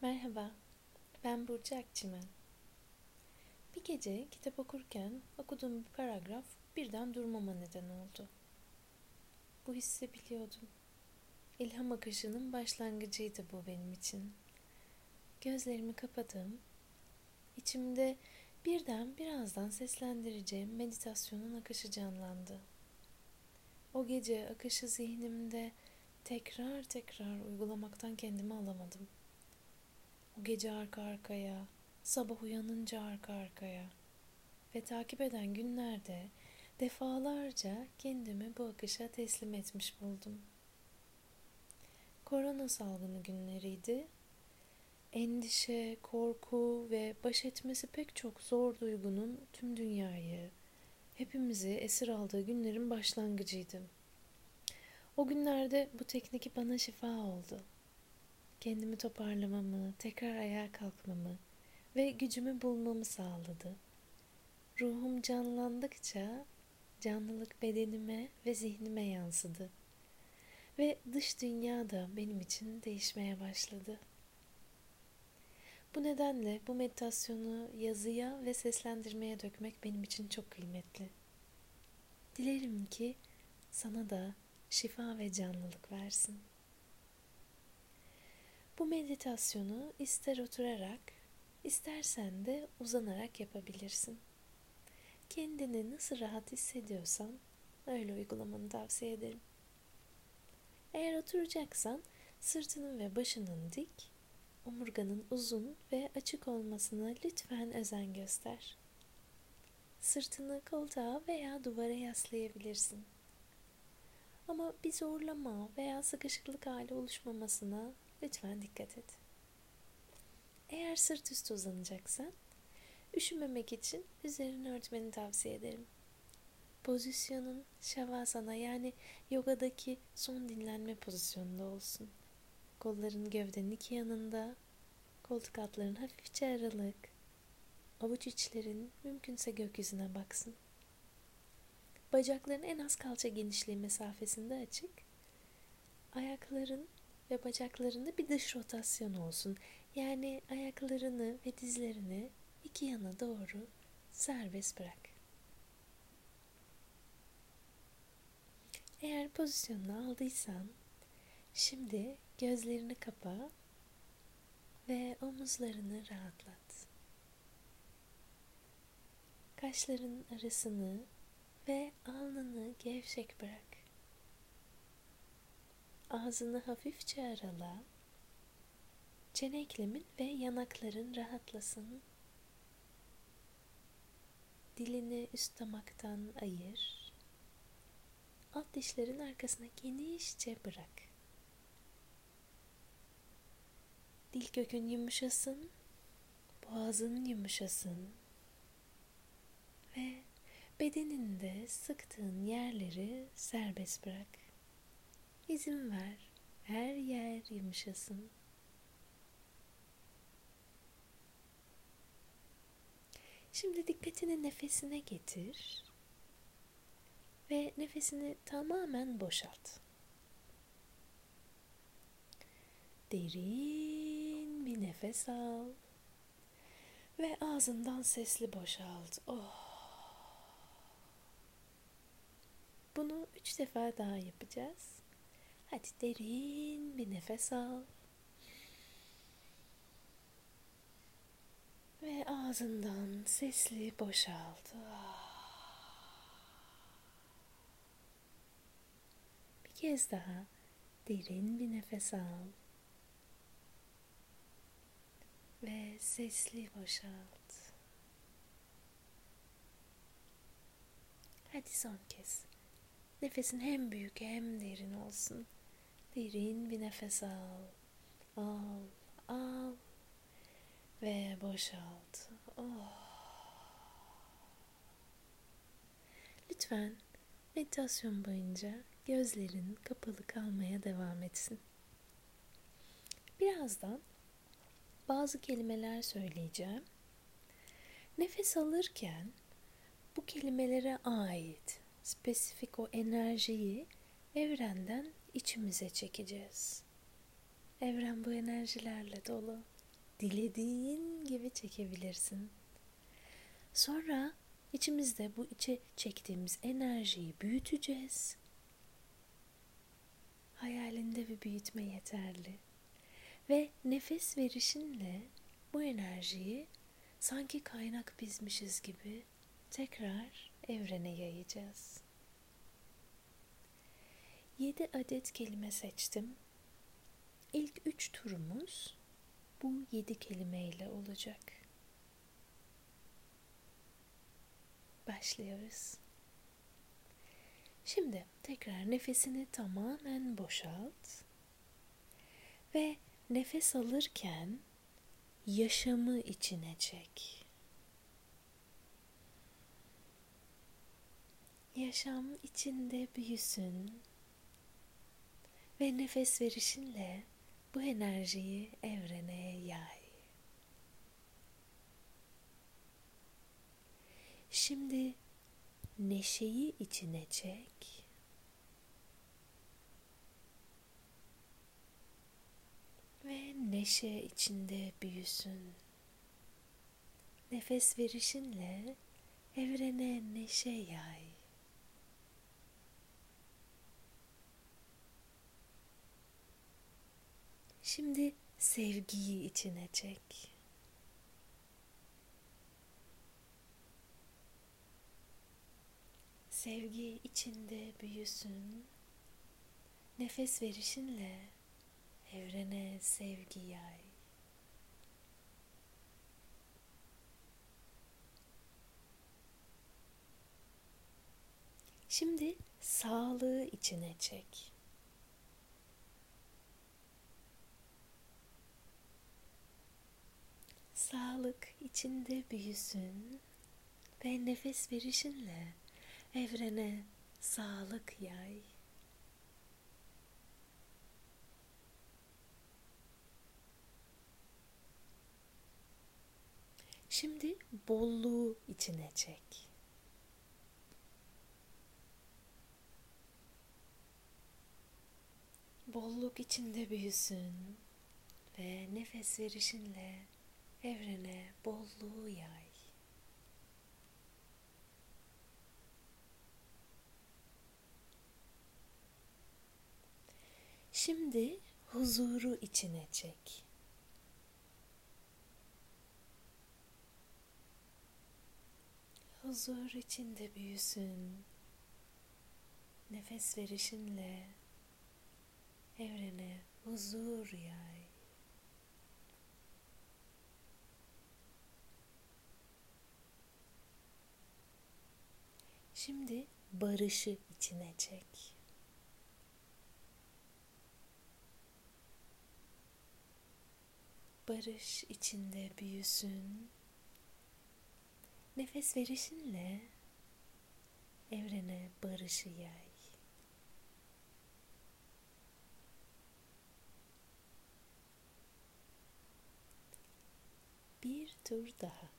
Merhaba, ben Burcu Akçımen. Bir gece kitap okurken okuduğum bir paragraf birden durmama neden oldu. Bu hissi biliyordum. İlham akışının başlangıcıydı bu benim için. Gözlerimi kapadım. İçimde birden birazdan seslendireceğim meditasyonun akışı canlandı. O gece akışı zihnimde tekrar tekrar uygulamaktan kendimi alamadım. O gece arka arkaya, sabah uyanınca arka arkaya ve takip eden günlerde defalarca kendimi bu akışa teslim etmiş buldum. Korona salgını günleriydi. Endişe, korku ve baş etmesi pek çok zor duygunun tüm dünyayı, hepimizi esir aldığı günlerin başlangıcıydı. O günlerde bu teknik bana şifa oldu. Kendimi toparlamamı, tekrar ayağa kalkmamı ve gücümü bulmamı sağladı. Ruhum canlandıkça canlılık bedenime ve zihnime yansıdı. Ve dış dünya da benim için değişmeye başladı. Bu nedenle bu meditasyonu yazıya ve seslendirmeye dökmek benim için çok kıymetli. Dilerim ki sana da şifa ve canlılık versin. Bu meditasyonu ister oturarak, istersen de uzanarak yapabilirsin. Kendini nasıl rahat hissediyorsan öyle uygulamanı tavsiye ederim. Eğer oturacaksan sırtının ve başının dik, omurganın uzun ve açık olmasına lütfen özen göster. Sırtını koltuğa veya duvara yaslayabilirsin. Ama bir zorlama veya sıkışıklık hali oluşmamasına lütfen dikkat et. Eğer sırt üstü uzanacaksan, üşümemek için üzerini örtmeni tavsiye ederim. Pozisyonun şavasana yani yogadaki son dinlenme pozisyonunda olsun. Kolların gövdenin iki yanında, koltuk altların hafifçe aralık, avuç içlerin mümkünse gökyüzüne baksın. Bacakların en az kalça genişliği mesafesinde açık. Ayakların ve bacaklarında bir dış rotasyon olsun. Yani ayaklarını ve dizlerini iki yana doğru serbest bırak. Eğer pozisyonunu aldıysan şimdi gözlerini kapa ve omuzlarını rahatlat. Kaşların arasını ve alnını gevşek bırak. Ağzını hafifçe arala. Çene eklemin ve yanakların rahatlasın. Dilini üst damaktan ayır. Alt dişlerin arkasına genişçe bırak. Dil kökün yumuşasın. Boğazın yumuşasın. Ve bedeninde sıktığın yerleri serbest bırak. İzin ver. Her yer yumuşasın. Şimdi dikkatini nefesine getir ve nefesini tamamen boşalt. Derin bir nefes al ve ağzından sesli boşalt. Oh. Bunu üç defa daha yapacağız. Hadi derin bir nefes al. Ve ağzından sesli boşalt. Bir kez daha derin bir nefes al. Ve sesli boşalt. Hadi son kez. Nefesin hem büyük hem derin olsun. Derin bir nefes al. Al, al ve boşalt. Oh. Lütfen meditasyon boyunca gözlerin kapalı kalmaya devam etsin. Birazdan bazı kelimeler söyleyeceğim. Nefes alırken bu kelimelere ait spesifik o enerjiyi evrenden içimize çekeceğiz. Evren bu enerjilerle dolu. dilediğin gibi çekebilirsin. Sonra içimizde bu içe çektiğimiz enerjiyi büyüteceğiz. Hayalinde bir büyütme yeterli. Ve nefes verişinle bu enerjiyi sanki kaynak bizmişiz gibi tekrar evrene yayacağız. 7 adet kelime seçtim. İlk 3 turumuz bu 7 kelimeyle olacak. Başlıyoruz. Şimdi tekrar nefesini tamamen boşalt ve nefes alırken yaşamı içine çek. Yaşam içinde büyüsün ve nefes verişinle bu enerjiyi evrene yay. Şimdi neşeyi içine çek. Ve neşe içinde büyüsün. Nefes verişinle evrene neşe yay. Şimdi sevgiyi içine çek. Sevgi içinde büyüsün. Nefes verişinle evrene sevgi yay. Şimdi sağlığı içine çek. Sağlık içinde büyüsün ve nefes verişinle evrene sağlık yay. Şimdi bolluğu içine çek. Bolluk içinde büyüsün ve nefes verişinle evrene bolluğu yay. Şimdi huzuru içine çek. Huzur içinde büyüsün. Nefes verişinle evrene huzur yay. Şimdi barışı içine çek. Barış içinde büyüsün. Nefes verişinle evrene barışı yay. Bir tur daha.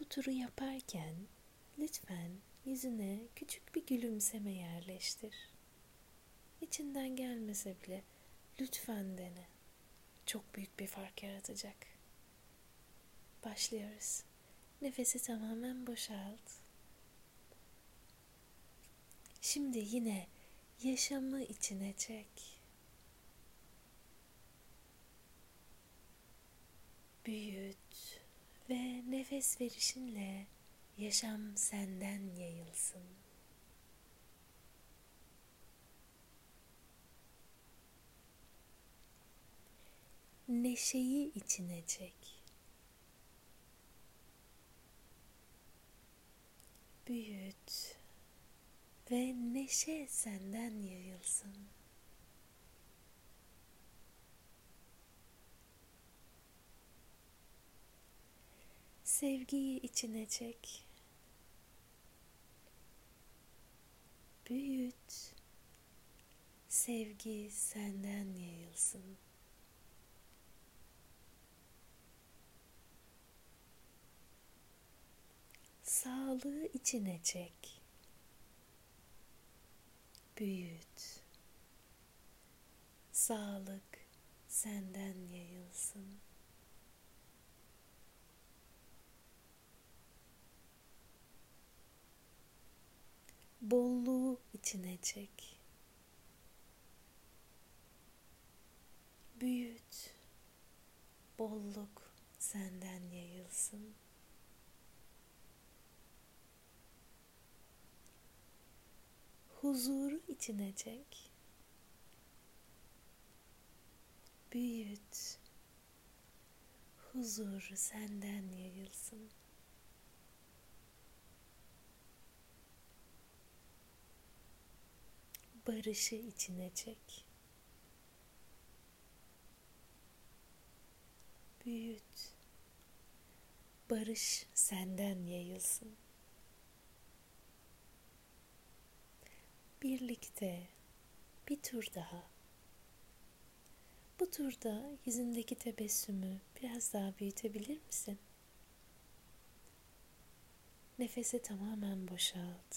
Bu turu yaparken lütfen yüzüne küçük bir gülümseme yerleştir. İçinden gelmese bile lütfen dene. Çok büyük bir fark yaratacak. Başlıyoruz. Nefesi tamamen boşalt. Şimdi yine yaşamı içine çek. Büyüt ve nefes verişinle yaşam senden yayılsın. Neşeyi içine çek. Büyüt ve neşe senden yayılsın. Sevgiyi içine çek. Büyüt. Sevgi senden yayılsın. Sağlığı içine çek. Büyüt. Sağlık senden yayılsın. Bolluğu içine çek. Büyüt. Bolluk senden yayılsın. Huzuru içine çek. Büyüt. Huzuru senden yayılsın. Barışı içine çek. Büyüt. Barış senden yayılsın. Birlikte bir tur daha. Bu turda yüzündeki tebessümü biraz daha büyütebilir misin? Nefesi tamamen boşalt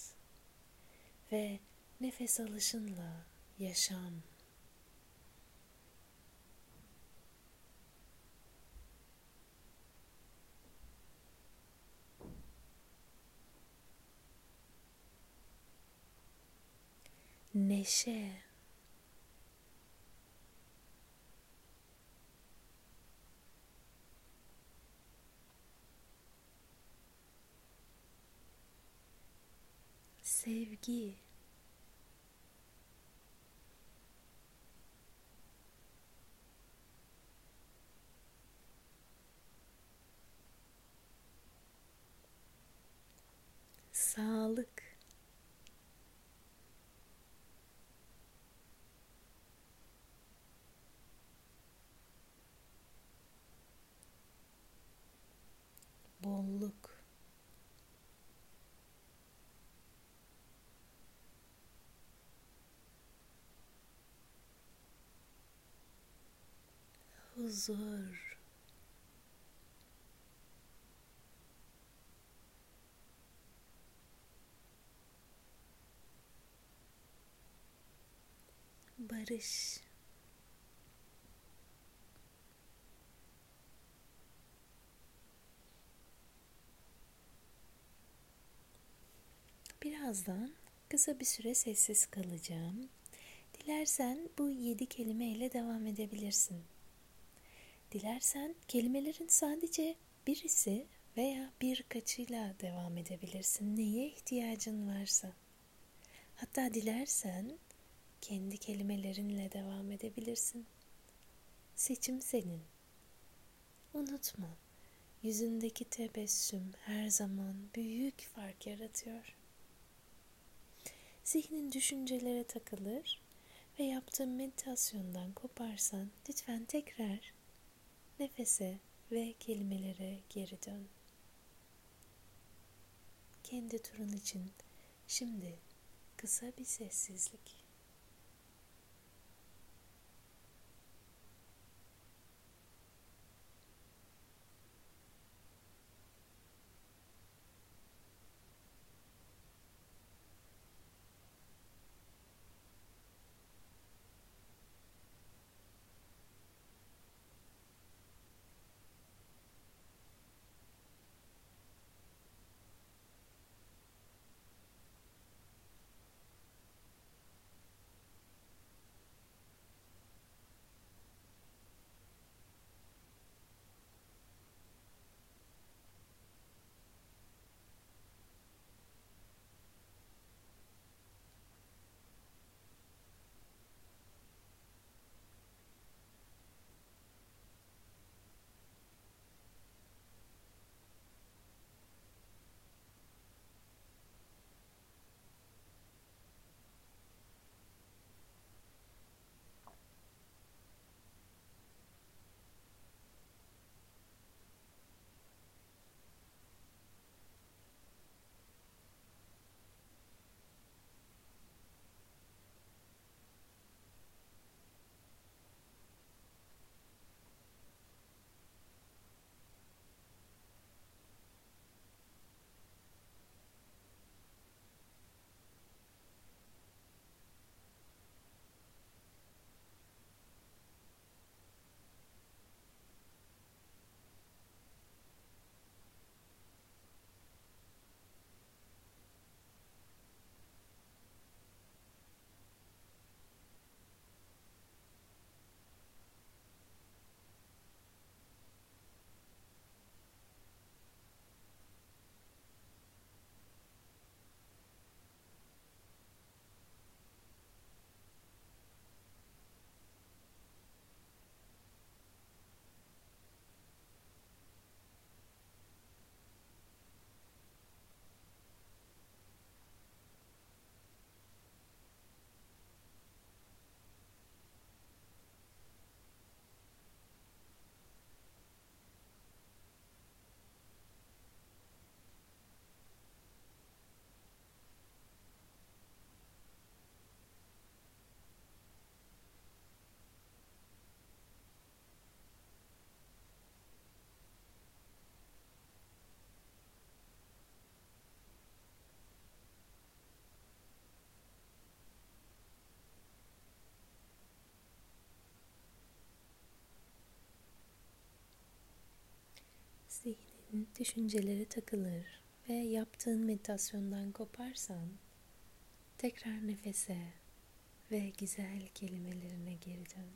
ve Nefes alışınla yaşam. Neşe. Sevgi sağlık, bolluk, huzur. Barış. Birazdan kısa bir süre sessiz kalacağım. Dilersen bu yedi kelimeyle devam edebilirsin. Dilersen kelimelerin sadece birisi veya birkaçıyla devam edebilirsin. Neye ihtiyacın varsa. Hatta dilersen kendi kelimelerinle devam edebilirsin. Seçim senin. Unutma, yüzündeki tebessüm her zaman büyük fark yaratıyor. Zihnin düşüncelere takılır ve yaptığın meditasyondan koparsan lütfen tekrar nefese ve kelimelere geri dön. Kendi turun için şimdi kısa bir sessizlik. Zihnin düşünceleri takılır ve yaptığın meditasyondan koparsan tekrar nefese ve güzel kelimelerine geri dön.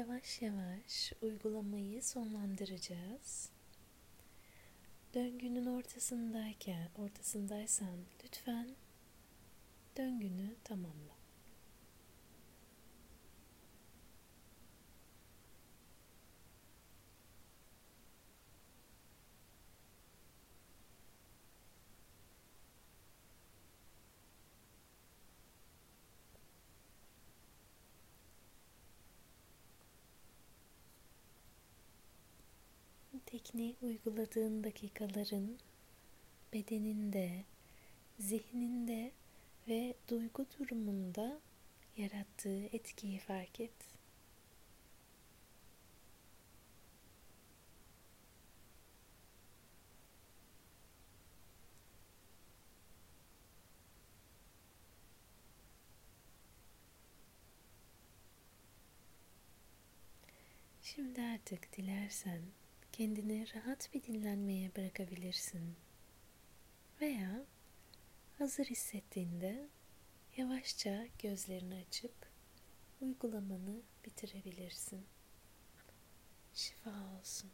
Yavaş yavaş uygulamayı sonlandıracağız. Döngünün ortasındayken, ortasındaysan lütfen döngünü tamamla. Tekniği uyguladığın dakikaların bedeninde, zihninde ve duygu durumunda yarattığı etkiyi fark et. Şimdi artık dilersen kendini rahat bir dinlenmeye bırakabilirsin. Veya hazır hissettiğinde yavaşça gözlerini açıp uygulamanı bitirebilirsin. Şifa olsun.